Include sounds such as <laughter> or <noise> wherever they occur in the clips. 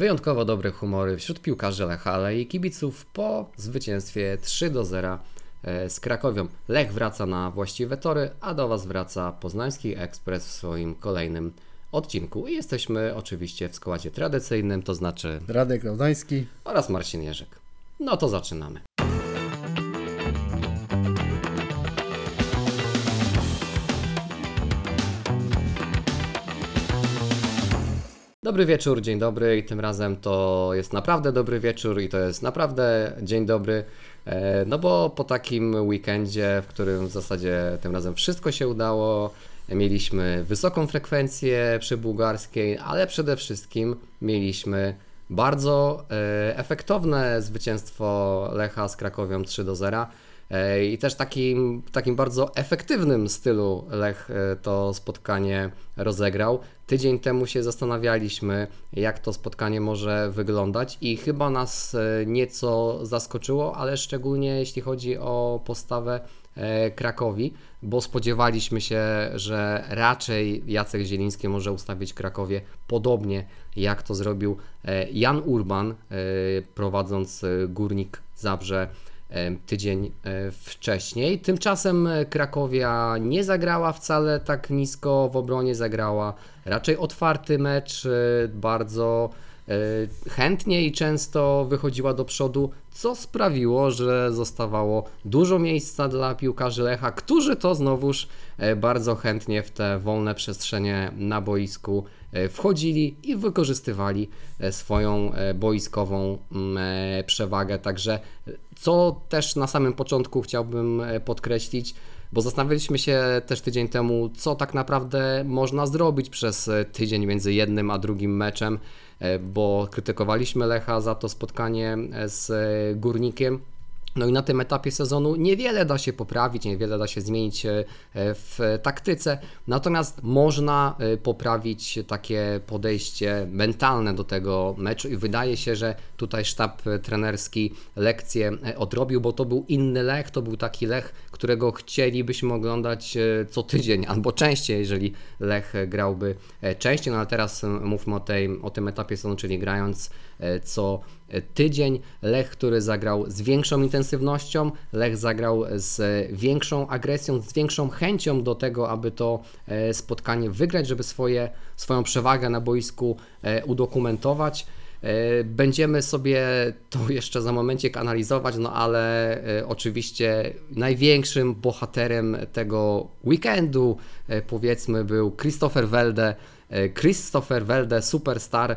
wyjątkowo dobre humory wśród piłkarzy Lecha, ale i kibiców po zwycięstwie 3 do 0 e, z Krakowią. Lech wraca na właściwe tory, a do Was wraca Poznański Ekspres w swoim kolejnym odcinku. I jesteśmy oczywiście w składzie tradycyjnym, to znaczy Radek Laudański. oraz Marcin Jerzyk. No to zaczynamy. Dobry wieczór, dzień dobry i tym razem to jest naprawdę dobry wieczór i to jest naprawdę dzień dobry. e, No bo po takim weekendzie, w którym w zasadzie tym razem wszystko się udało, mieliśmy wysoką frekwencję przy bułgarskiej, ale przede wszystkim mieliśmy bardzo e, efektowne zwycięstwo Lecha z Krakowią 3 do 0. E, I też takim, takim bardzo efektywnym stylu Lech to spotkanie rozegrał. Tydzień temu się zastanawialiśmy, jak to spotkanie może wyglądać, i chyba nas e, nieco zaskoczyło, ale szczególnie jeśli chodzi o postawę e, Krakowi, bo spodziewaliśmy się, że raczej Jacek Zieliński może ustawić Krakowie podobnie jak to zrobił e, Jan Urban, prowadząc Górnik Zabrze tydzień e, wcześniej. Tymczasem e, Krakowia nie zagrała wcale tak nisko w obronie, zagrała raczej otwarty mecz, e, bardzo chętnie i często wychodziła do przodu, co sprawiło, że zostawało dużo miejsca dla piłkarzy Lecha, którzy to znowuż bardzo chętnie w te wolne przestrzenie na boisku wchodzili i wykorzystywali e, swoją e, boiskową mm, e, przewagę. Także e, co też na samym początku chciałbym e, podkreślić, bo zastanawialiśmy się też tydzień temu, co tak naprawdę można zrobić przez e, tydzień między jednym a drugim meczem, e, bo krytykowaliśmy Lecha za to spotkanie e, z e, Górnikiem. No i na tym etapie sezonu niewiele da się poprawić, niewiele da się zmienić e, w taktyce, natomiast można e, poprawić takie podejście mentalne do tego meczu i wydaje się, że tutaj sztab e, trenerski lekcję e, odrobił, bo to był inny Lech, to był taki Lech, którego chcielibyśmy oglądać e, co tydzień albo częściej, jeżeli Lech e, grałby e, częściej, no ale teraz e, mówmy o, tej, o tym etapie sezonu, czyli grając e, co tydzień. Lech, który zagrał z większą intensywnością, Lech zagrał z większą agresją, z większą chęcią do tego, aby to e, spotkanie wygrać, żeby swoje, swoją przewagę na boisku e, udokumentować. E, Będziemy sobie to <laughs> jeszcze za momencik analizować, no ale e, oczywiście największym bohaterem tego weekendu, e, powiedzmy, był Christopher Welde. E, Christopher Welde, superstar, e,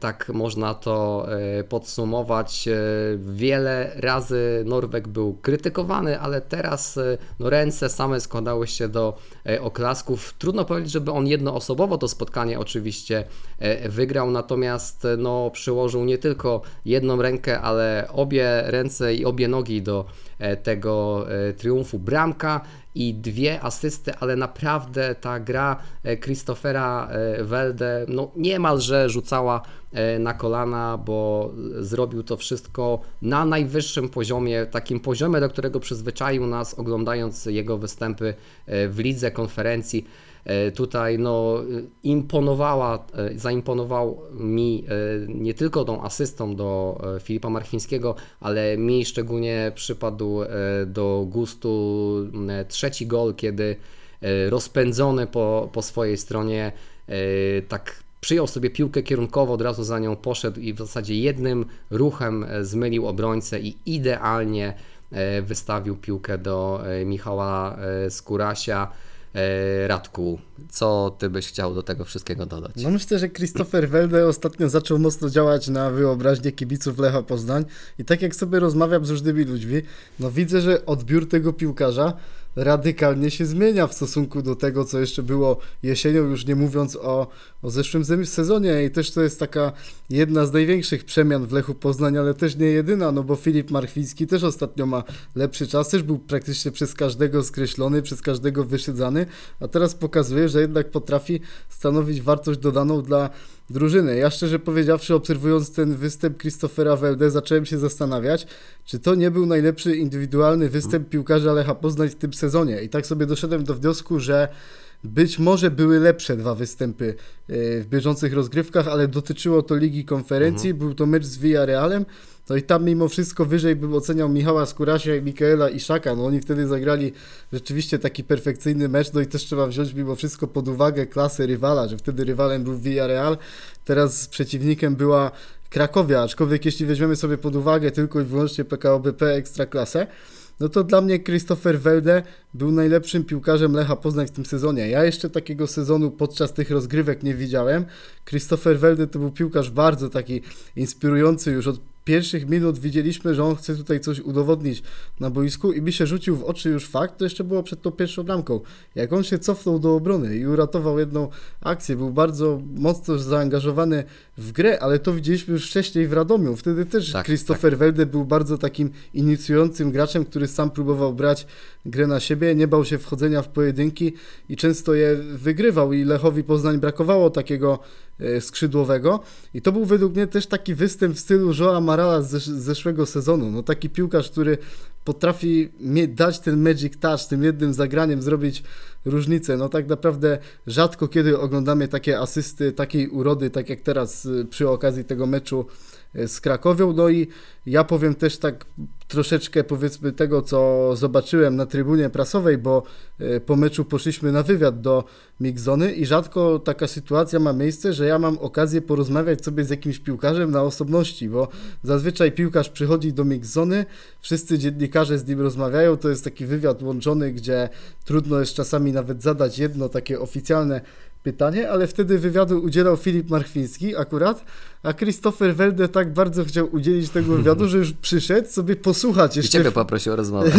tak można to e, podsumować. E, Wiele razy Norweg był krytykowany, ale teraz e, no, ręce same składały się do e, oklasków. Trudno powiedzieć, żeby on jednoosobowo to spotkanie oczywiście e, wygrał, natomiast e, no, przyłożył nie tylko jedną rękę, ale obie ręce i obie nogi do e, tego e, triumfu. Bramka i dwie asysty, ale naprawdę ta gra e, Christophera e, Welde no, niemalże rzucała e, na kolana, bo zrobił to wszystko na najwyższym poziomie, takim poziomie, do którego przyzwyczaił nas oglądając jego występy e, w lidze konferencji. E, Tutaj no, imponowała, zaimponował mi nie tylko tą asystą do Filipa Marchińskiego, ale mi szczególnie przypadł do gustu trzeci gol, kiedy rozpędzony po, po swojej stronie tak przyjął sobie piłkę kierunkowo, od razu za nią poszedł i w zasadzie jednym ruchem e, zmylił obrońcę i idealnie e, wystawił piłkę do e, Michała Skurasia. Radku, co ty byś chciał do tego wszystkiego dodać? No myślę, że Christopher Welde ostatnio zaczął mocno działać na wyobraźnię kibiców Lecha Poznań i tak jak sobie rozmawiam z różnymi ludźmi, no widzę, że odbiór tego piłkarza radykalnie się zmienia w stosunku do tego, co jeszcze było jesienią, już nie mówiąc o, o zeszłym sezonie. I też to jest taka jedna z największych przemian w Lechu Poznań, ale też nie jedyna, no bo Filip Marchwiński też ostatnio ma lepszy czas, też był praktycznie przez każdego skreślony, przez każdego wyszydzany, a teraz pokazuje, że jednak potrafi stanowić wartość dodaną dla drużyny. Ja szczerze powiedziawszy, obserwując ten występ Christophera Welde, zacząłem się zastanawiać, czy to nie był najlepszy indywidualny występ piłkarza Lecha Poznań w tym sezonie. I tak sobie doszedłem do wniosku, że być może były lepsze dwa występy e, w bieżących rozgrywkach, ale dotyczyło to Ligi Konferencji, był to mecz z Villarrealem, no i tam mimo wszystko wyżej bym oceniał Michała Skurasia i Mikaela Iszaka, no oni wtedy zagrali rzeczywiście taki perfekcyjny mecz, no i też trzeba wziąć mimo wszystko pod uwagę klasę rywala, że wtedy rywalem był Villarreal, teraz przeciwnikiem była Krakowia, aczkolwiek jeśli weźmiemy sobie pod uwagę tylko i wyłącznie PKO BP Ekstraklasę, no to dla mnie Christopher Welde był najlepszym piłkarzem Lecha Poznań w tym sezonie. Ja jeszcze takiego sezonu podczas tych rozgrywek nie widziałem. Christopher Welde to był piłkarz bardzo taki inspirujący już od pierwszych minut widzieliśmy, że on chce tutaj coś udowodnić na boisku i mi się rzucił w oczy już fakt, to jeszcze było przed tą pierwszą bramką. Jak on się cofnął do obrony i uratował jedną akcję, był bardzo mocno zaangażowany w grę, ale to widzieliśmy już wcześniej w Radomiu. Wtedy też Tak, Christopher Welde był bardzo takim inicjującym graczem, który sam próbował brać grę na siebie, nie bał się wchodzenia w pojedynki i często je wygrywał i Lechowi Poznań brakowało takiego skrzydłowego. I to był według mnie też taki występ w stylu Joa Marala z zesz- z zeszłego sezonu, no taki piłkarz, który potrafi dać ten magic touch, tym jednym zagraniem zrobić różnicę, no tak naprawdę rzadko kiedy oglądamy takie asysty takiej urody, tak jak teraz y, przy okazji tego meczu z Krakowią, no i ja powiem też tak troszeczkę powiedzmy tego, co zobaczyłem na trybunie prasowej, bo y, po meczu poszliśmy na wywiad do Mixzony i rzadko taka sytuacja ma miejsce, że ja mam okazję porozmawiać sobie z jakimś piłkarzem na osobności, bo zazwyczaj piłkarz przychodzi do Mixzony, wszyscy dziennikarze z nim rozmawiają, to jest taki wywiad łączony, gdzie trudno jest czasami nawet zadać jedno takie oficjalne pytanie, ale wtedy wywiadu udzielał Filip Marchwiński akurat, a Christopher Welde tak bardzo chciał udzielić tego <laughs> wywiadu, że już przyszedł sobie posłuchać I jeszcze ciebie poprosił o rozmowę.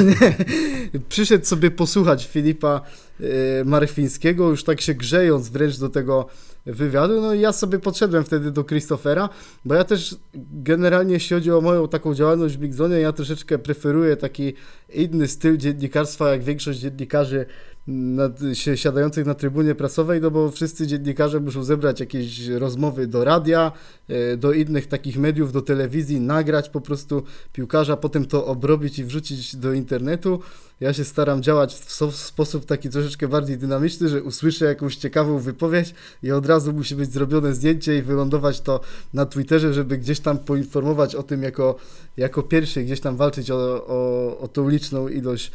<laughs> przyszedł sobie posłuchać Filipa e, Marchwińskiego, już tak się grzejąc wręcz do tego wywiadu. No i ja sobie podszedłem wtedy do Christophera, bo ja też generalnie, jeśli chodzi o moją taką działalność w Big Zone, ja troszeczkę preferuję taki inny styl dziennikarstwa, jak większość dziennikarzy na, się, siadających na trybunie prasowej, no bo wszyscy dziennikarze muszą zebrać jakieś rozmowy do radia, e, do innych takich mediów, do telewizji, nagrać po prostu piłkarza, potem to obrobić i wrzucić do internetu. Ja się staram działać w, sposób taki troszeczkę bardziej dynamiczny, że usłyszę jakąś ciekawą wypowiedź i od razu musi być zrobione zdjęcie i wylądować to na Twitterze, żeby gdzieś tam poinformować o tym jako, jako pierwszy, gdzieś tam walczyć o, o, o tą liczną ilość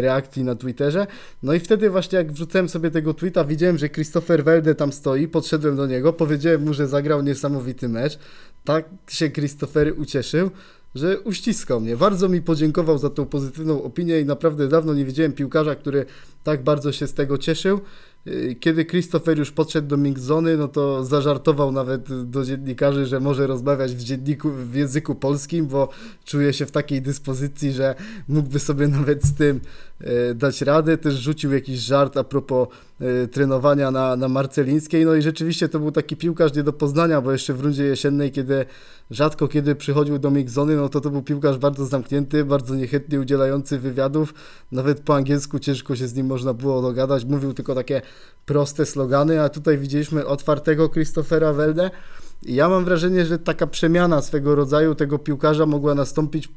reakcji na Twitterze. No i wtedy właśnie jak wrzucałem sobie tego tweeta, widziałem, że Christopher Welde tam stoi, podszedłem do niego, powiedziałem mu, że zagrał niesamowity mecz. Tak się Christopher ucieszył, że uściskał mnie. Bardzo mi podziękował za tą pozytywną opinię i naprawdę dawno nie widziałem piłkarza, który tak bardzo się z tego cieszył. Yy, Kiedy Christopher już podszedł do Mixzony, no to zażartował nawet do dziennikarzy, że może rozmawiać w dzienniku w języku polskim, bo czuje się w takiej dyspozycji, że mógłby sobie nawet z tym dać radę. Też rzucił jakiś żart a propos e, trenowania na, na Marcelińskiej. No i rzeczywiście to był taki piłkarz nie do poznania, bo jeszcze w rundzie jesiennej, kiedy rzadko kiedy przychodził do Mixzony, no to to był piłkarz bardzo zamknięty, bardzo niechętnie udzielający wywiadów. Nawet po angielsku ciężko się z nim można było dogadać. Mówił tylko takie proste slogany, a tutaj widzieliśmy otwartego Christophera Welde. Ja mam wrażenie, że taka przemiana swego rodzaju tego piłkarza mogła nastąpić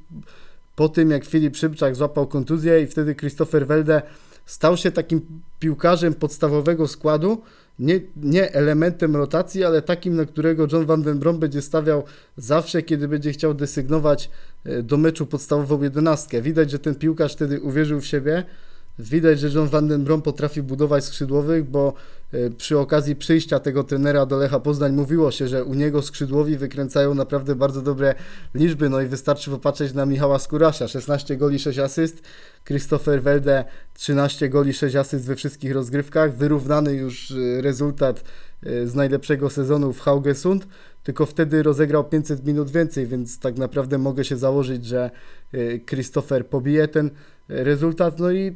po tym, jak Filip Szybczak złapał kontuzję i wtedy Christopher Welde stał się takim piłkarzem podstawowego składu, nie, nie elementem rotacji, ale takim, na którego John Van Den Brom będzie stawiał zawsze, kiedy będzie chciał desygnować e, do meczu podstawową jedenastkę. Widać, że ten piłkarz wtedy uwierzył w siebie, Widać, że John Van Den Brom potrafi budować skrzydłowych, bo e, przy okazji przyjścia tego trenera do Lecha Poznań mówiło się, że u niego skrzydłowi wykręcają naprawdę bardzo dobre liczby, no i wystarczy popatrzeć na Michała Skurasia, 16 goli, 6 asyst, Christopher Welde 13 goli, 6 asyst we wszystkich rozgrywkach, wyrównany już e, rezultat e, z najlepszego sezonu w Haugesund, tylko wtedy rozegrał 500 minut więcej, więc tak naprawdę mogę się założyć, że Christopher pobije ten rezultat, no i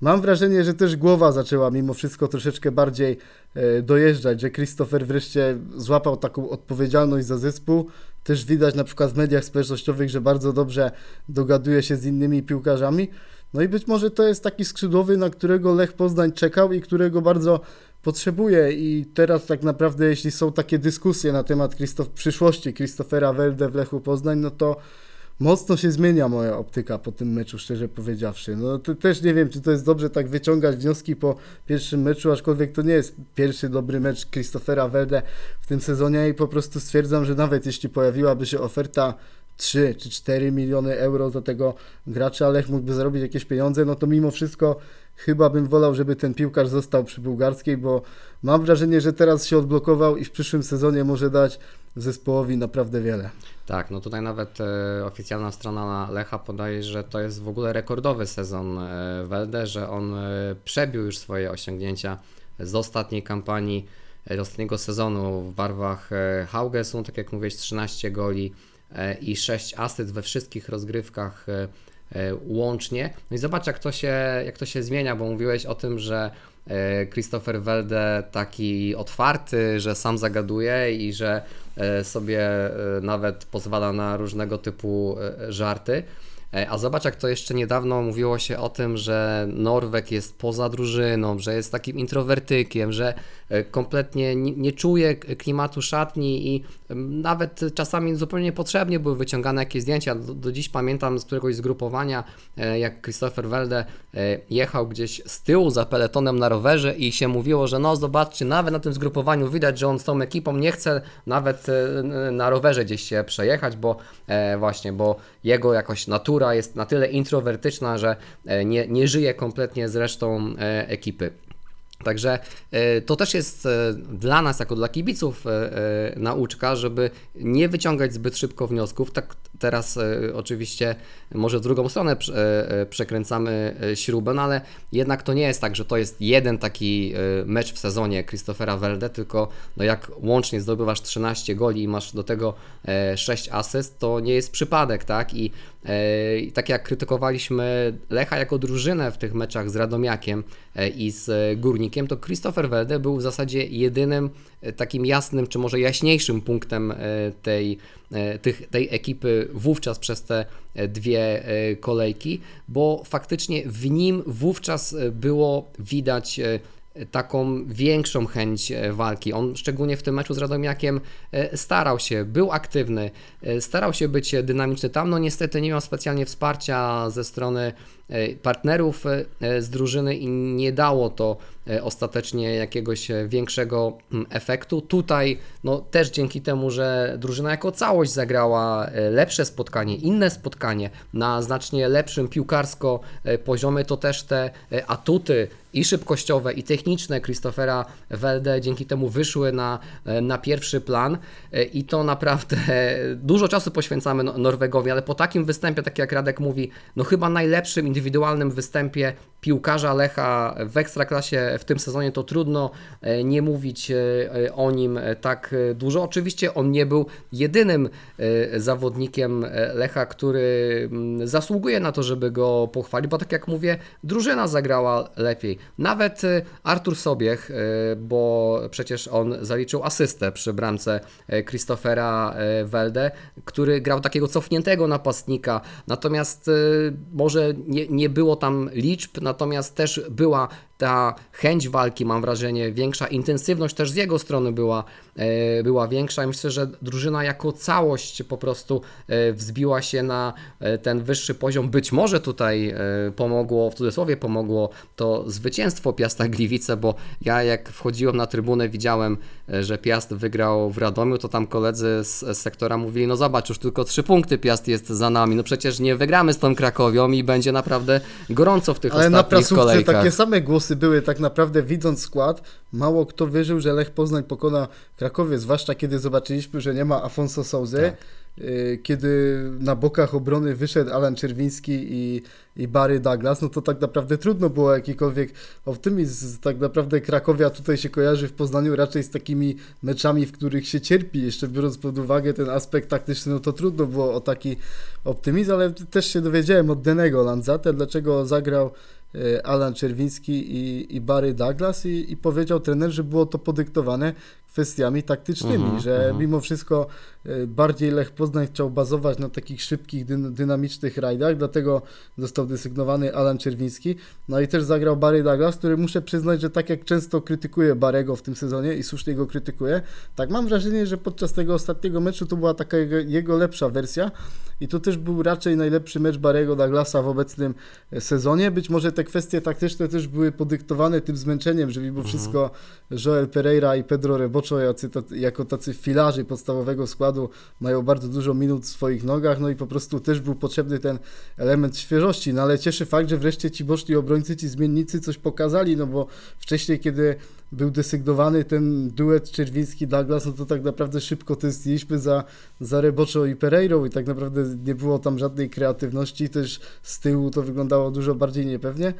Mam wrażenie, że też głowa zaczęła mimo wszystko troszeczkę bardziej e, dojeżdżać, że Christopher wreszcie złapał taką odpowiedzialność za zespół. Też widać na przykład w mediach społecznościowych, że bardzo dobrze dogaduje się z innymi piłkarzami. No i być może to jest taki skrzydłowy, na którego Lech Poznań czekał i którego bardzo potrzebuje. I teraz tak naprawdę, jeśli są takie dyskusje na temat Christof- przyszłości Christophera Welde w Lechu Poznań, no to mocno się zmienia moja optyka po tym meczu, szczerze powiedziawszy. No też nie wiem, czy to jest dobrze tak wyciągać wnioski po pierwszym meczu, aczkolwiek to nie jest pierwszy dobry mecz Christophera Welde w tym sezonie i po prostu stwierdzam, że nawet jeśli pojawiłaby się oferta 3 czy 4 miliony euro za tego gracza, Lech mógłby zarobić jakieś pieniądze, no to mimo wszystko chyba bym wolał, żeby ten piłkarz został przy bułgarskiej, bo mam wrażenie, że teraz się odblokował i w przyszłym sezonie może dać zespołowi naprawdę wiele. Tak, no tutaj nawet e, oficjalna strona Lecha podaje, że to jest w ogóle rekordowy sezon e, Welde, że on e, przebił już swoje osiągnięcia z ostatniej kampanii, e, ostatniego sezonu w barwach e, Haugesund, tak jak mówiłeś, 13 goli e, i 6 asyst we wszystkich rozgrywkach e, łącznie. No i zobacz jak to się, jak to się zmienia, bo mówiłeś o tym, że e, Christopher Welde taki otwarty, że sam zagaduje i że e, sobie e, nawet pozwala na różnego typu e, żarty. E, A zobacz, jak to jeszcze niedawno mówiło się o tym, że Norweg jest poza drużyną, że jest takim introwertykiem, że e, kompletnie nie, czuje klimatu szatni i nawet czasami zupełnie niepotrzebnie były wyciągane jakieś zdjęcia. Do, do dziś pamiętam z któregoś zgrupowania, e, jak Christopher Welde jechał gdzieś z tyłu za peletonem na rowerze i się mówiło, że no zobaczcie, nawet na tym zgrupowaniu widać, że on z tą ekipą nie chce nawet na rowerze gdzieś się przejechać, bo właśnie, bo jego jakoś natura jest na tyle introwertyczna, że e, nie, nie żyje kompletnie z resztą e, ekipy. Także e, to też jest dla nas, jako dla kibiców, nauczka, żeby nie wyciągać zbyt szybko wniosków. Tak teraz e, oczywiście może w drugą stronę e, e, przekręcamy śrubę, no ale jednak to nie jest tak, że to jest jeden taki mecz w sezonie Christophera Welde, tylko no jak łącznie zdobywasz 13 goli i masz do tego e, 6 asyst, to nie jest przypadek, tak? I tak jak krytykowaliśmy Lecha jako drużynę w tych meczach z Radomiakiem i z Górnikiem, to Christopher Welde był w zasadzie jedynym takim jasnym, czy może jaśniejszym punktem e, tej, e, tych, tej ekipy wówczas przez te e, dwie e, kolejki, bo faktycznie w nim wówczas e, było widać e, taką większą chęć e, walki. On szczególnie w tym meczu z Radomiakiem e, starał się, był aktywny, e, starał się być dynamiczny tam. No niestety nie miał specjalnie wsparcia ze strony e, partnerów e, z drużyny i nie dało to e, ostatecznie jakiegoś e, większego mm, efektu. Tutaj no też dzięki temu, że drużyna jako całość zagrała e, lepsze spotkanie, inne spotkanie na znacznie lepszym piłkarsko e, poziomie, to też te e, atuty i szybkościowe, i techniczne Christophera Welde dzięki temu wyszły na, e, na pierwszy plan e, i to naprawdę <laughs> dużo czasu poświęcamy No- Norwegowi, ale po takim występie, tak jak Radek mówi, no chyba najlepszym indywidualnym występie piłkarza Lecha w Ekstraklasie w tym sezonie, to trudno e, nie mówić o nim tak dużo. Oczywiście on nie był jedynym zawodnikiem Lecha, który mm, zasługuje na to, żeby go pochwalić, bo tak jak mówię, drużyna zagrała lepiej. Nawet e, Artur Sobiech, e, bo przecież on zaliczył asystę przy bramce e, Christophera Welde, który grał takiego cofniętego napastnika, natomiast może nie, nie było tam liczb, natomiast też była ta chęć walki, mam wrażenie, większa, intensywność też z jego strony była, e, była większa myślę, że drużyna jako całość po prostu e, wzbiła się na e, ten wyższy poziom. Być może tutaj pomogło, w cudzysłowie pomogło to zwycięstwo Piasta Gliwice, bo ja jak wchodziłem na trybunę widziałem, że Piast wygrał w Radomiu, to tam koledzy z, z sektora mówili, no zobacz, już tylko trzy punkty Piast jest za nami, no przecież nie wygramy z tą Krakowią i będzie naprawdę gorąco w tych Ale na ostatnich prasówce kolejkach. takie same głosy były, tak naprawdę widząc skład, mało kto wierzył, że Lech Poznań pokona Krakowie, zwłaszcza kiedy zobaczyliśmy, że nie ma Afonso Souzy, Tak. Y, kiedy na bokach obrony wyszedł Alan Czerwiński i, i Barry Douglas, no to tak naprawdę trudno było jakikolwiek optymizm. Tak naprawdę Krakowia tutaj się kojarzy w Poznaniu raczej z takimi meczami, w których się cierpi, jeszcze biorąc pod uwagę ten aspekt taktyczny, no to trudno było o taki optymizm, ale też się dowiedziałem od Denego Lanzate, dlaczego zagrał e, Alan Czerwiński i, i Barry Douglas i, i powiedział trener, że było to podyktowane kwestiami taktycznymi, Mhm, że mhm. mimo wszystko e, bardziej Lech Poznań chciał bazować na takich szybkich, dyn- dynamicznych rajdach, dlatego został desygnowany Alan Czerwiński. No i też zagrał Barry Douglas, który muszę przyznać, że tak jak często krytykuję Barego w tym sezonie i słusznie go krytykuję, tak mam wrażenie, że podczas tego ostatniego meczu to była taka jego, jego lepsza wersja i to też był raczej najlepszy mecz Barego Douglasa w obecnym e, sezonie. Być może te kwestie taktyczne też były podyktowane tym zmęczeniem, że mimo wszystko Joel Pereira i Pedro Jacy, jako tacy filarzy podstawowego składu mają bardzo dużo minut w swoich nogach, no i po prostu też był potrzebny ten element świeżości, no ale cieszy fakt, że wreszcie ci boczni obrońcy, ci zmiennicy coś pokazali, no bo wcześniej, kiedy był desygnowany ten duet Czerwiński-Douglas, no to tak naprawdę szybko testiliśmy za, za Rebocho i Pereirą i tak naprawdę nie było tam żadnej kreatywności, też z tyłu to wyglądało dużo bardziej niepewnie,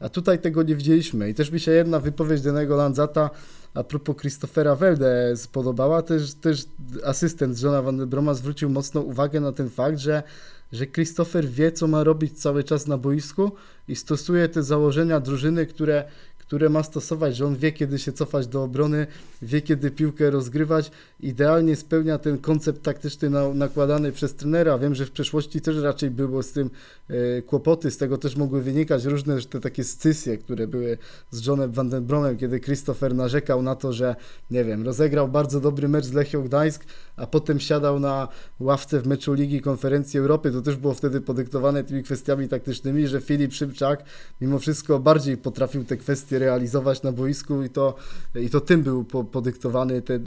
a tutaj tego nie widzieliśmy. I też mi się jedna wypowiedź Denego Lanzata a propos Christophera Welde spodobała, też, też asystent Johna Van de Broma zwrócił mocno uwagę na ten fakt, że, że Christopher wie, co ma robić cały czas na boisku i stosuje te założenia drużyny, które, które ma stosować, że on wie, kiedy się cofać do obrony, wie, kiedy piłkę rozgrywać, idealnie spełnia ten koncept taktyczny na, nakładany przez trenera. Wiem, że w przeszłości też raczej było z tym e, kłopoty, z tego też mogły wynikać różne te takie scysje, które były z Johnem Van den Bromem, kiedy Christopher narzekał na to, że nie wiem, rozegrał bardzo dobry mecz z Lechią Gdańsk, a potem siadał na ławce w meczu Ligi Konferencji Europy. To też było wtedy podyktowane tymi kwestiami taktycznymi, że Filip Szymczak mimo wszystko bardziej potrafił te kwestie realizować na boisku i to, i to tym był po, podyktowany te,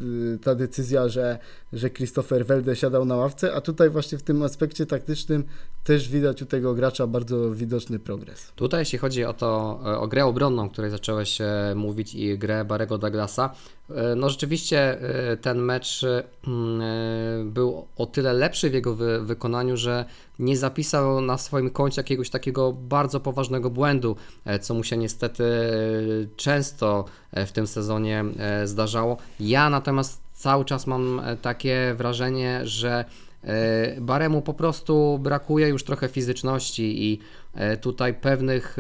ta decyzja, że, że Christopher Welde siadał na ławce, a tutaj właśnie w tym aspekcie taktycznym też widać u tego gracza bardzo widoczny progres. Tutaj jeśli chodzi o to, e, o grę obronną, o której zacząłeś e, mówić i grę Barego Douglasa, e, no rzeczywiście ten mecz mm, był o tyle lepszy w jego wy, wykonaniu, że nie zapisał na swoim koncie jakiegoś takiego bardzo poważnego błędu, co mu się niestety często w tym sezonie zdarzało. Ja natomiast cały czas mam e, takie wrażenie, że e, Baremu po prostu brakuje już trochę fizyczności i e, tutaj pewnych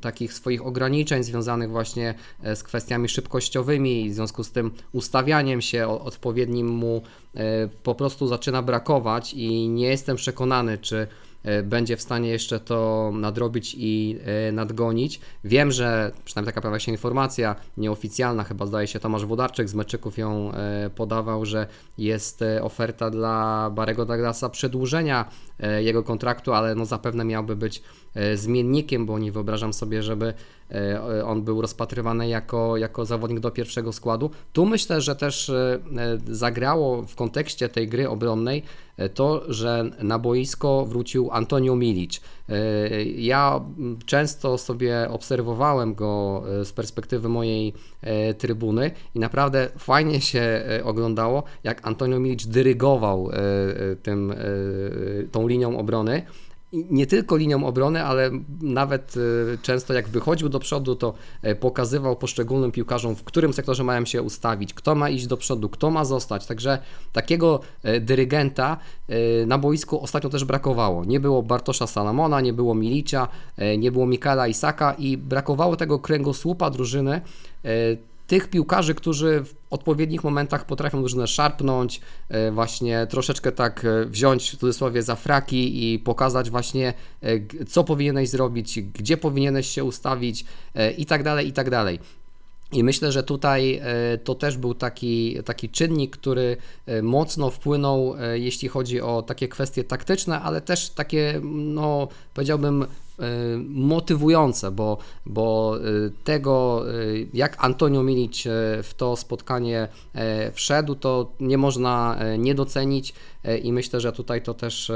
takich swoich ograniczeń związanych właśnie z kwestiami szybkościowymi. I w związku z tym ustawianiem się odpowiednim mu po prostu zaczyna brakować i nie jestem przekonany, czy będzie w stanie jeszcze to nadrobić i e, nadgonić. Wiem, że przynajmniej taka pojawia się informacja nieoficjalna, chyba zdaje się Tomasz Wodarczyk z Meczyków ją e, podawał, że jest e, oferta dla Barego Douglasa przedłużenia e, jego kontraktu, ale no zapewne miałby być e, zmiennikiem, bo nie wyobrażam sobie, żeby e, on był rozpatrywany jako, jako zawodnik do pierwszego składu. Tu myślę, że też e, e, zagrało w kontekście tej gry obronnej e, to, że na boisko wrócił Antonio Milic. E, Ja często sobie obserwowałem go e, z perspektywy mojej e, trybuny i naprawdę fajnie się e, oglądało, jak Antonio Milic dyrygował e, e, tym, e, tą linią obrony. Nie tylko linią obrony, ale nawet e, często jak wychodził do przodu, to e, pokazywał poszczególnym piłkarzom, w którym sektorze mają się ustawić, kto ma iść do przodu, kto ma zostać. Także takiego e, dyrygenta na boisku ostatnio też brakowało. Nie było Bartosza Salamona, nie było Milicia, nie było Mikaela Isaka i brakowało tego kręgosłupa drużyny. Tych piłkarzy, którzy w odpowiednich momentach potrafią drużynę szarpnąć, e, właśnie troszeczkę tak e, wziąć w cudzysłowie za fraki i pokazać właśnie e, co powinieneś zrobić, gdzie powinieneś się ustawić i tak dalej, i tak dalej. I myślę, że tutaj to też był taki, taki czynnik, który mocno wpłynął, jeśli chodzi o takie kwestie taktyczne, ale też takie, no powiedziałbym, motywujące, bo, bo e, tego, e, jak Antonio Milic e, w to spotkanie wszedł, to nie można nie docenić i myślę, że tutaj to też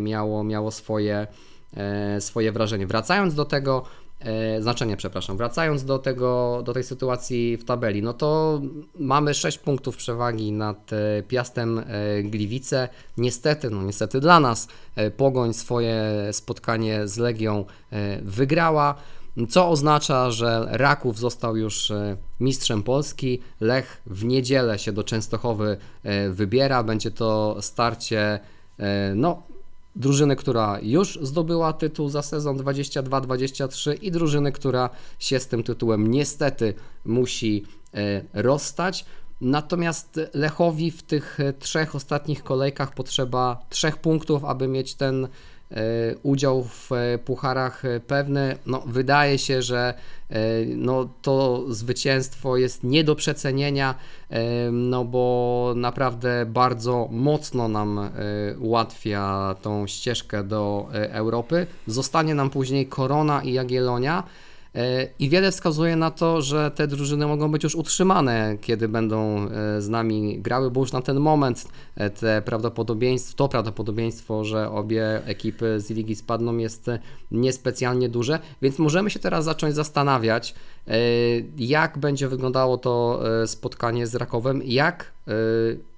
miało, miało swoje, swoje wrażenie. Wracając do tego, znaczenie, przepraszam. Wracając do tego, do tej sytuacji w tabeli, no to mamy 6 punktów przewagi nad e, Piastem e, Gliwice. Niestety, no niestety dla nas e, Pogoń swoje spotkanie z Legią e, wygrała. Co oznacza, że Raków został już e, mistrzem Polski. Lech w niedzielę się do Częstochowy e, wybiera. Będzie to starcie e, no, drużyny, która już zdobyła tytuł za sezon 22-23 i drużyny, która się z tym tytułem niestety musi e, rozstać. Natomiast Lechowi w tych e, trzech ostatnich kolejkach potrzeba trzech punktów, aby mieć ten udział w e, pucharach e, pewny. No, wydaje się, że e, no, to zwycięstwo jest nie do przecenienia, e, no bo naprawdę bardzo mocno nam e, ułatwia tą ścieżkę do e, Europy. Zostanie nam później Korona i Jagiellonia. E, I wiele wskazuje na to, że te drużyny mogą być już utrzymane, kiedy będą e, z nami grały, bo już na ten moment e, te prawdopodobieństwo, to prawdopodobieństwo, że obie ekipy z ligi spadną jest niespecjalnie duże, więc możemy się teraz zacząć zastanawiać, jak będzie wyglądało to spotkanie z Rakowem, jak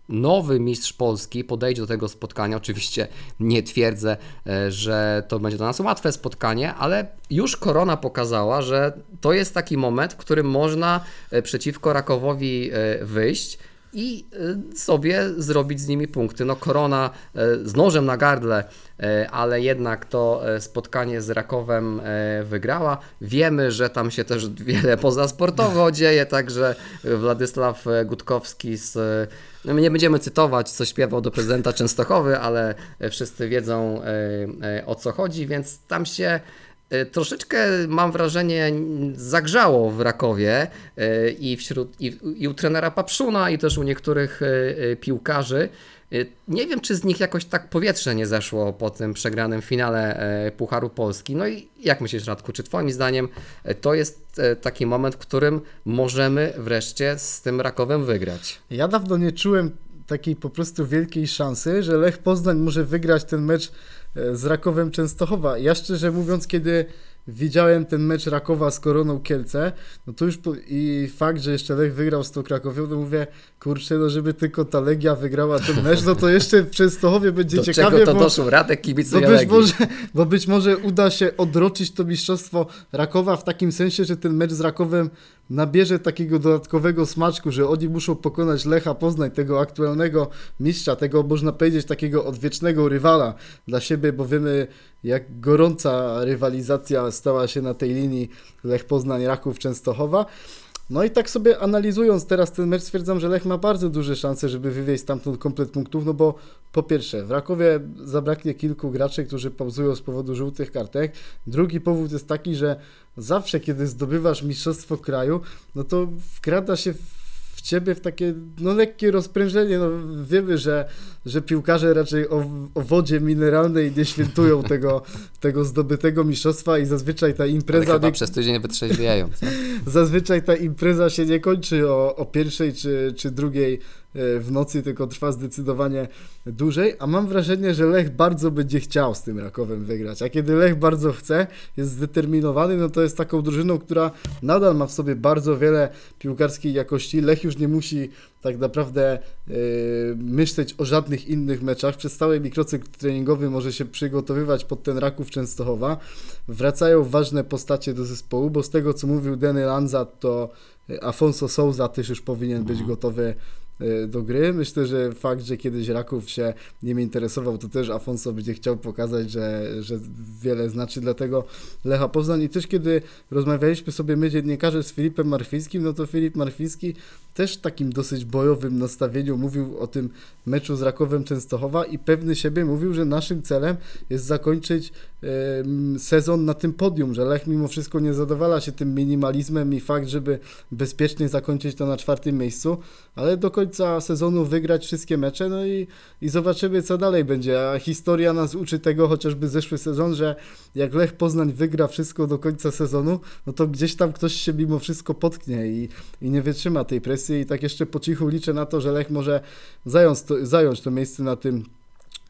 nowy mistrz Polski podejdzie do tego spotkania. Oczywiście nie twierdzę, e, że to będzie dla nas łatwe spotkanie, ale już korona pokazała, że to jest taki moment, w którym można e, przeciwko Rakowowi e, wyjść. I e, sobie zrobić z nimi punkty. No, korona e, z nożem na gardle, e, ale jednak to spotkanie z Rakowem wygrała. Wiemy, że tam się też wiele pozasportowo <laughs> dzieje, także Władysław Gutkowski z no my nie będziemy cytować, co śpiewał do prezydenta Częstochowy, ale wszyscy wiedzą o co chodzi, więc tam się troszeczkę, mam wrażenie, zagrzało w Rakowie e, i, wśród, i, i u trenera Papszuna, i też u niektórych e, e, piłkarzy. E, Nie wiem, czy z nich jakoś tak powietrze nie zeszło po tym przegranym finale e, Pucharu Polski. No i jak myślisz, Radku, czy Twoim zdaniem e, to jest e, taki moment, w którym możemy wreszcie z tym Rakowem wygrać? Ja dawno nie czułem takiej po prostu wielkiej szansy, że Lech Poznań może wygrać ten mecz e, z Rakowem Częstochowa. Ja szczerze mówiąc, kiedy widziałem ten mecz Rakowa z Koroną Kielce, no to już po, i fakt, że jeszcze Lech wygrał z tą Krakowią, to mówię, kurczę, no żeby tylko ta Legia wygrała ten mecz, no to jeszcze w Częstochowie będzie Do ciekawie, czego to bo, doszło? Radek bo, kibicuje być Legii. może, bo być może uda się odroczyć to mistrzostwo Rakowa w takim sensie, że ten mecz z Rakowem nabierze takiego dodatkowego smaczku, że oni muszą pokonać Lecha Poznań, tego aktualnego mistrza, tego można powiedzieć takiego odwiecznego rywala dla siebie, bo wiemy jak gorąca rywalizacja stała się na tej linii Lech Poznań, Raków, Częstochowa. No i tak sobie analizując teraz ten mecz stwierdzam, że Lech ma bardzo duże szanse, żeby wywieźć stamtąd komplet punktów, no bo po pierwsze w Rakowie zabraknie kilku graczy, którzy pauzują z powodu żółtych kartek. Drugi powód jest taki, że zawsze kiedy zdobywasz mistrzostwo kraju, no to wkrada się w ciebie w takie no lekkie rozprężenie. No, wiemy, że, że piłkarze raczej o, o wodzie mineralnej nie świętują <laughs> tego, tego zdobytego mistrzostwa i zazwyczaj ta Ale impreza chyba nie, przez tydzień wytrzeźwieją. co? <laughs> zazwyczaj ta impreza się nie kończy o, o pierwszej czy, czy drugiej w nocy, tylko trwa zdecydowanie dłużej, a mam wrażenie, że Lech bardzo będzie chciał z tym Rakowem wygrać, a kiedy Lech bardzo chce, jest zdeterminowany, no to jest taką drużyną, która nadal ma w sobie bardzo wiele piłkarskiej jakości. Lech już nie musi tak naprawdę e, myśleć o żadnych innych meczach. Przez cały mikrocykl treningowy może się przygotowywać pod ten Raków Częstochowa. Wracają ważne postacie do zespołu, bo z tego co mówił Denny Lanza, to e, Afonso Souza też już powinien być gotowy e, do gry. Myślę, że fakt, że kiedyś Raków się nim interesował, to też Afonso będzie chciał pokazać, że, że wiele znaczy dla tego Lecha Poznań. I też kiedy rozmawialiśmy sobie my dziennikarze z Filipem Marfińskim, no to Filip Marfiński też w takim dosyć bojowym nastawieniu mówił o tym meczu z Rakowem Częstochowa i pewny siebie mówił, że naszym celem jest zakończyć em, sezon na tym podium, że Lech mimo wszystko nie zadowala się tym minimalizmem i fakt, żeby bezpiecznie zakończyć to na czwartym miejscu, ale do końca sezonu wygrać wszystkie mecze, no i, i zobaczymy co dalej będzie, a historia nas uczy tego, chociażby zeszły sezon, że jak Lech Poznań wygra wszystko do końca sezonu, no to gdzieś tam ktoś się mimo wszystko potknie i, i nie wytrzyma tej presji i tak jeszcze po cichu liczę na to, że Lech może zająć to, zająć to miejsce na tym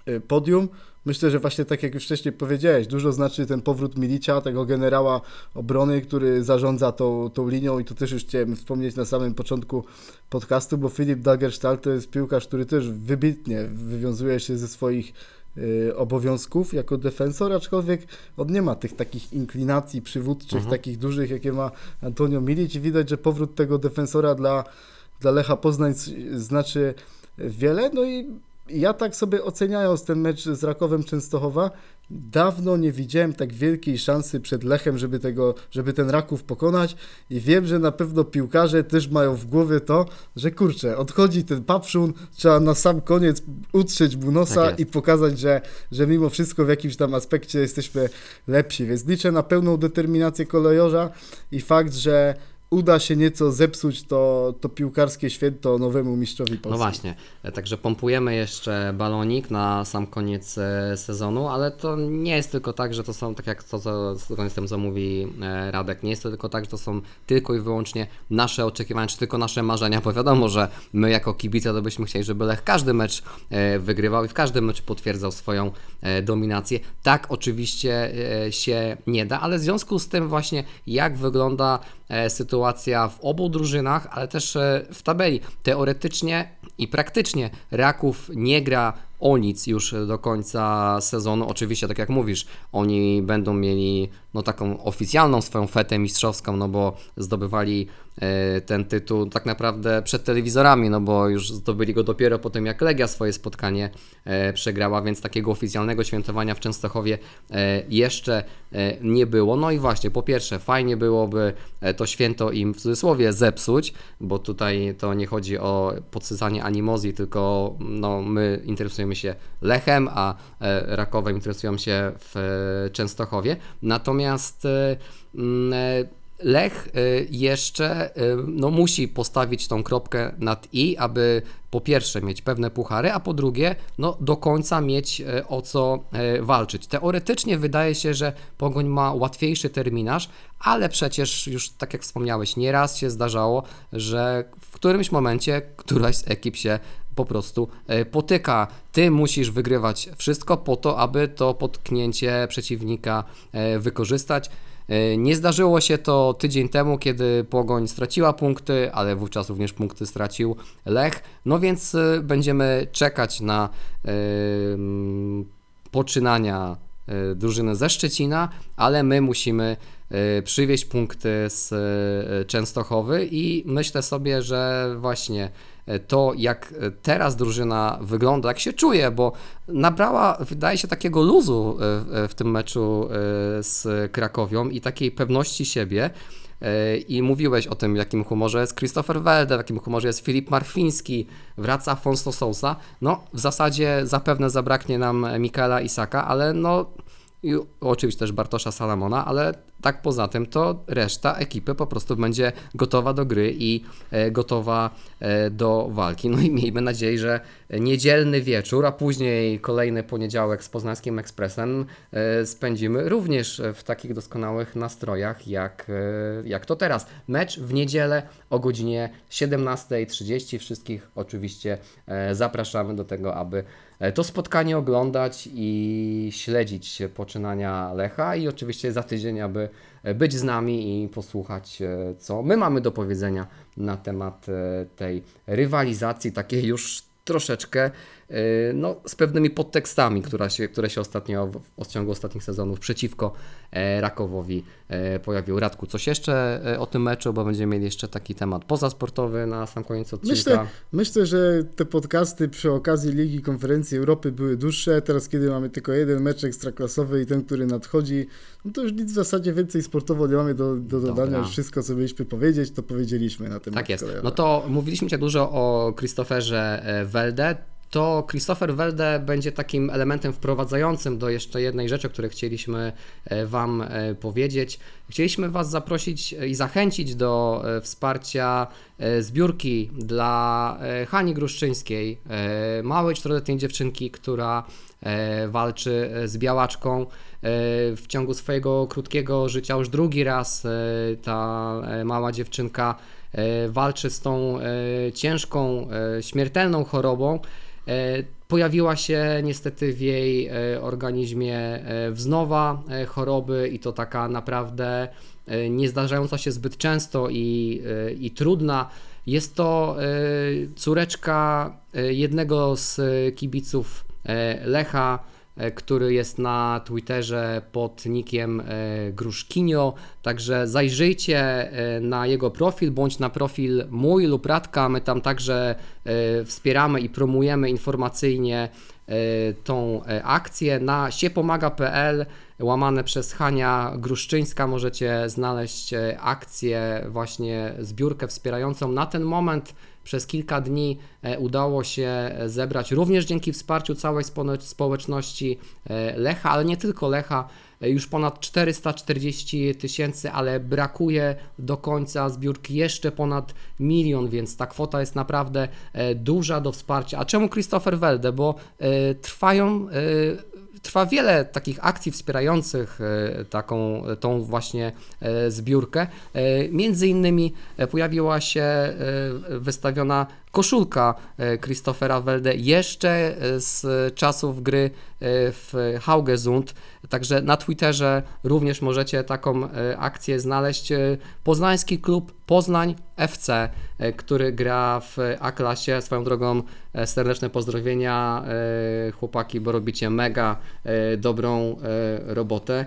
y, podium. Myślę, że właśnie tak jak już wcześniej powiedziałeś, dużo znaczy ten powrót Milicia, tego generała obrony, który zarządza tą, tą linią i to też już chciałem wspomnieć na samym początku podcastu, bo Filip Dagerstal to jest piłkarz, który też wybitnie wywiązuje się ze swoich y, obowiązków jako defensor, aczkolwiek on nie ma tych takich inklinacji przywódczych, Mhm. takich dużych, jakie ma Antonio Milic i widać, że powrót tego defensora dla, dla Lecha Poznań znaczy wiele, no i ja tak sobie oceniając ten mecz z Rakowem Częstochowa, dawno nie widziałem tak wielkiej szansy przed Lechem, żeby, tego, żeby ten Raków pokonać. I wiem, że na pewno piłkarze też mają w głowie to, że kurczę, odchodzi ten papszun, trzeba na sam koniec utrzeć mu nosa Tak i pokazać, że, że mimo wszystko w jakimś tam aspekcie jesteśmy lepsi, więc liczę na pełną determinację kolejorza i fakt, że uda się nieco zepsuć to, to piłkarskie święto nowemu mistrzowi Polski. No właśnie, e, także pompujemy jeszcze balonik na sam koniec e, sezonu, ale to nie jest tylko tak, że to są, tak jak to, z tym, co mówi e, Radek, nie jest to tylko tak, że to są tylko i wyłącznie nasze oczekiwania, czy tylko nasze marzenia, bo wiadomo, że my jako kibice to byśmy chcieli, żeby Lech każdy mecz wygrywał i w każdym meczu potwierdzał swoją dominację. Tak oczywiście się nie da, ale w związku z tym właśnie jak wygląda sytuacja w obu drużynach, ale też e, w tabeli. Teoretycznie i praktycznie Raków nie gra o nic już do końca sezonu. Oczywiście, tak jak mówisz, oni będą mieli no, taką oficjalną swoją fetę mistrzowską, no bo zdobywali e, ten tytuł tak naprawdę przed telewizorami, no bo już zdobyli go dopiero po tym, jak Legia swoje spotkanie e, przegrała, więc takiego oficjalnego świętowania w Częstochowie e, jeszcze nie było. No i właśnie, po pierwsze, fajnie byłoby to święto im w cudzysłowie zepsuć, bo tutaj to nie chodzi o podsycanie animozji, tylko no, my interesujemy się Lechem, a e, Rakowem interesują się w e, Częstochowie. Natomiast e, mm, Lech jeszcze no, musi postawić tą kropkę nad i, aby po pierwsze mieć pewne puchary, a po drugie no, do końca mieć o co walczyć. Teoretycznie wydaje się, że Pogoń ma łatwiejszy terminarz, ale przecież już tak jak wspomniałeś, nieraz się zdarzało, że w którymś momencie któraś z ekip się po prostu e, potyka. Ty musisz wygrywać wszystko po to, aby to potknięcie przeciwnika e, wykorzystać. E, Nie zdarzyło się to tydzień temu, kiedy Pogoń straciła punkty, ale wówczas również punkty stracił Lech. No więc będziemy czekać na poczynania e, drużyny ze Szczecina, ale my musimy e, przywieźć punkty z e, Częstochowy i myślę sobie, że właśnie to, jak teraz drużyna wygląda, jak się czuje, bo nabrała, wydaje się, takiego luzu w tym meczu z Krakowią i takiej pewności siebie. E, I mówiłeś o tym, w jakim humorze jest Christopher Welde, w jakim humorze jest Filip Marfiński, wraca Afonso Sousa. No, w zasadzie zapewne zabraknie nam Mikaela Isaka, ale no, i oczywiście też Bartosza Salamona, ale tak poza tym to reszta ekipy po prostu będzie gotowa do gry i e, gotowa e, do walki. No i miejmy nadzieję, że niedzielny wieczór, a później kolejny poniedziałek z Poznańskim Ekspresem e, spędzimy również w takich doskonałych nastrojach jak, jak to teraz. Mecz w niedzielę o godzinie 17.30. Wszystkich oczywiście zapraszamy do tego, aby to spotkanie oglądać i śledzić poczynania Lecha i oczywiście za tydzień, aby e, być z nami i posłuchać, e, co my mamy do powiedzenia na temat e, tej rywalizacji, takiej już troszeczkę e, no, z pewnymi podtekstami, która się, które się ostatnio w, w ciągu ostatnich sezonów przeciwko e, Rakowowi e, pojawiły. Radku, coś jeszcze e, o tym meczu, bo będziemy mieli jeszcze taki temat pozasportowy na sam koniec odcinka. Myślę, myślę, że te podcasty przy okazji Ligi Konferencji Europy były dłuższe. Teraz, kiedy mamy tylko jeden mecz ekstraklasowy i ten, który nadchodzi, no to już nic w zasadzie więcej sportowo nie mamy do, do dodania. Już wszystko, co mieliśmy powiedzieć, to powiedzieliśmy na temat Tak jest. No to mówiliśmy cię dużo o Christopherze e, Welde. To Christopher Welde będzie takim elementem wprowadzającym do jeszcze jednej rzeczy, o której chcieliśmy e, Wam e, powiedzieć. Chcieliśmy Was zaprosić i zachęcić do e, wsparcia e, zbiórki dla e, Hani Gruszczyńskiej, e, małej czteroletniej dziewczynki, która e, walczy e, z białaczką. E, W ciągu swojego krótkiego życia już drugi raz e, ta e, mała dziewczynka e, walczy z tą e, ciężką, e, śmiertelną chorobą. E, Pojawiła się niestety w jej e, organizmie e, wznowa e, choroby i to taka naprawdę e, nie zdarzająca się zbyt często i, e, i trudna. Jest to e, córeczka e, jednego z e, kibiców e, Lecha, e, który jest na Twitterze pod nickiem e, Gruszkinio, także zajrzyjcie e, na jego profil, bądź na profil mój lub Radka, my tam także e, wspieramy i promujemy informacyjnie e, tą e, akcję. Na siepomaga.pl łamane przez Hania Gruszczyńska możecie znaleźć e, akcję, właśnie zbiórkę wspierającą. Na ten moment przez kilka dni e, udało się zebrać również dzięki wsparciu całej spo- społeczności e, Lecha, ale nie tylko Lecha, e, już ponad 440 tysięcy, ale brakuje do końca zbiórki jeszcze ponad milion, więc ta kwota jest naprawdę duża do wsparcia. A czemu Christopher Welde? Bo trwają trwa wiele takich akcji wspierających e, taką, tą właśnie e, zbiórkę. E, Między innymi e, pojawiła się e, wystawiona koszulka e, Christophera Welde jeszcze e, z czasów gry e, w Haugesund. Także na Twitterze również możecie taką akcję znaleźć. Poznański klub Poznań FC, który gra w A-klasie. Swoją drogą serdeczne pozdrowienia chłopaki, bo robicie mega dobrą robotę.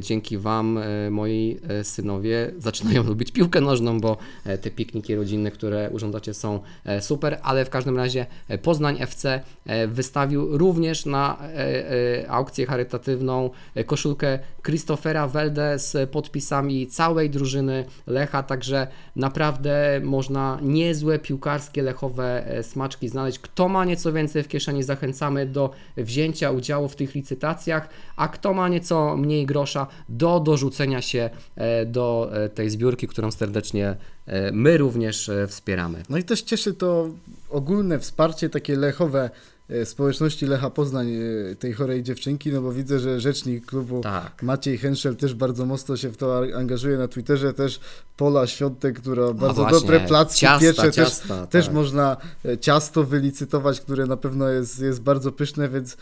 Dzięki Wam moi synowie zaczynają <laughs> lubić piłkę nożną, bo te pikniki rodzinne, które urządzacie są super, ale w każdym razie e, Poznań FC e, wystawił również na e, aukcję charytatywną koszulkę Christophera Welde z podpisami całej drużyny Lecha, także naprawdę można niezłe piłkarskie lechowe smaczki znaleźć. Kto ma nieco więcej w kieszeni, zachęcamy do wzięcia udziału w tych licytacjach, a kto ma nieco mniej grosza, do dorzucenia się do tej zbiórki, którą serdecznie my również e, wspieramy. No i też cieszy to ogólne wsparcie takie lechowe e, społeczności Lecha Poznań, e, tej chorej dziewczynki, no bo widzę, że rzecznik klubu Tak. Maciej Henschel też bardzo mocno się w to angażuje na Twitterze, też Pola Świątek, która bardzo właśnie, dobre placki ciasta, piecze, ciasta, też, też tak. można e, ciasto wylicytować, które na pewno jest, jest bardzo pyszne, więc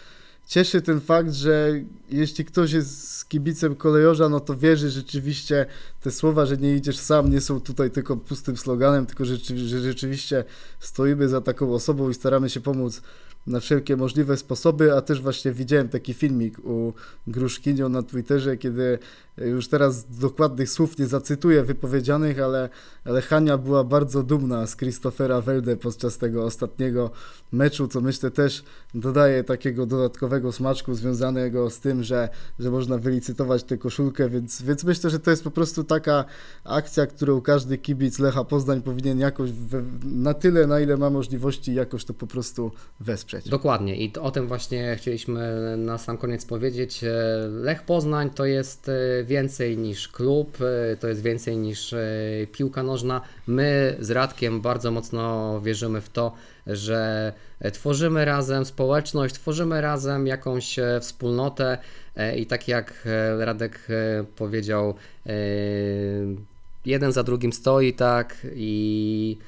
cieszy ten fakt, że jeśli ktoś jest kibicem kolejorza, no to wierzy rzeczywiście te słowa, że nie idziesz sam, nie są tutaj tylko pustym sloganem, tylko że, że rzeczywiście stoimy za taką osobą i staramy się pomóc na wszelkie możliwe sposoby, a też właśnie widziałem taki filmik u Gruszkinio na Twitterze, kiedy już teraz dokładnych słów nie zacytuję wypowiedzianych, ale, ale Hania była bardzo dumna z Christophera Welde podczas tego ostatniego meczu, co myślę też dodaje takiego dodatkowego smaczku związanego z tym, że, że można wylicytować tę koszulkę, więc, więc myślę, że to jest po prostu taka akcja, którą każdy kibic Lecha Poznań powinien jakoś we, na tyle, na ile ma możliwości, jakoś to po prostu wesprzeć. Dokładnie i to, o tym właśnie chcieliśmy na sam koniec powiedzieć. Lech Poznań to jest e, więcej niż klub, e, to jest więcej niż e, piłka nożna. My z Radkiem bardzo mocno wierzymy w to, że e, tworzymy razem społeczność, tworzymy razem jakąś wspólnotę i tak jak Radek powiedział, jeden za drugim stoi, tak i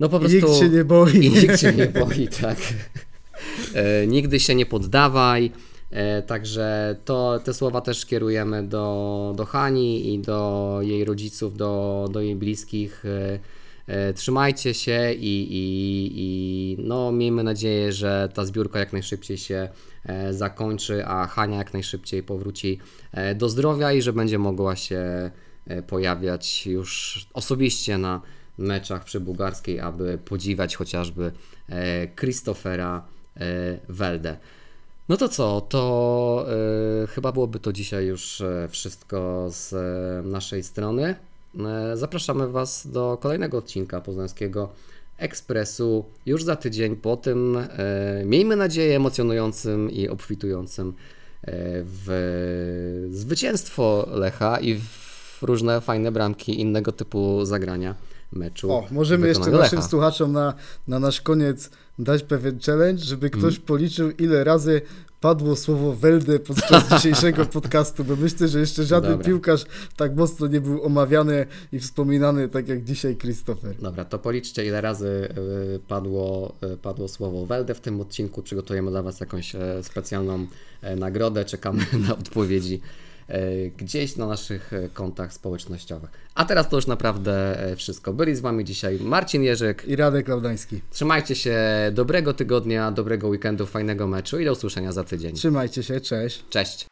no po I prostu... nikt się nie boi. <laughs> I nikt się nie boi, tak. Nigdy się nie poddawaj. E, także to, te słowa też kierujemy do, do Hani i do jej rodziców, do, do jej bliskich. E, e, trzymajcie się i, i, i no, miejmy nadzieję, że ta zbiórka jak najszybciej się zakończy, a Hania jak najszybciej powróci do zdrowia i że będzie mogła się pojawiać już osobiście na meczach przy bułgarskiej, aby podziwiać chociażby Christophera Welde. No to co, to e, chyba byłoby to dzisiaj już e, wszystko z e, naszej strony. E, zapraszamy Was do kolejnego odcinka Poznańskiego Ekspresu już za tydzień po tym, e, miejmy nadzieję, emocjonującym i obfitującym w zwycięstwo Lecha i w różne fajne bramki innego typu zagrania meczu. O, możemy jeszcze naszym Lecha. słuchaczom na, na nasz koniec dać pewien challenge, żeby ktoś Mm. policzył, ile razy padło słowo Welde podczas <laughs> dzisiejszego podcastu, bo myślę, że jeszcze żaden Dobra. piłkarz tak mocno nie był omawiany i wspominany tak jak dzisiaj Christopher. Dobra, to policzcie ile razy y, padło, y, padło słowo Welde w tym odcinku. Przygotujemy dla Was jakąś e, specjalną e, nagrodę. Czekamy <laughs> na odpowiedzi e, gdzieś na naszych kontach społecznościowych. A teraz to już naprawdę e, wszystko. Byli z Wami dzisiaj Marcin Jerzyk. I Radek Laudański. Trzymajcie się, dobrego tygodnia, dobrego weekendu, fajnego meczu i do usłyszenia za tydzień. Trzymajcie się, cześć. Cześć.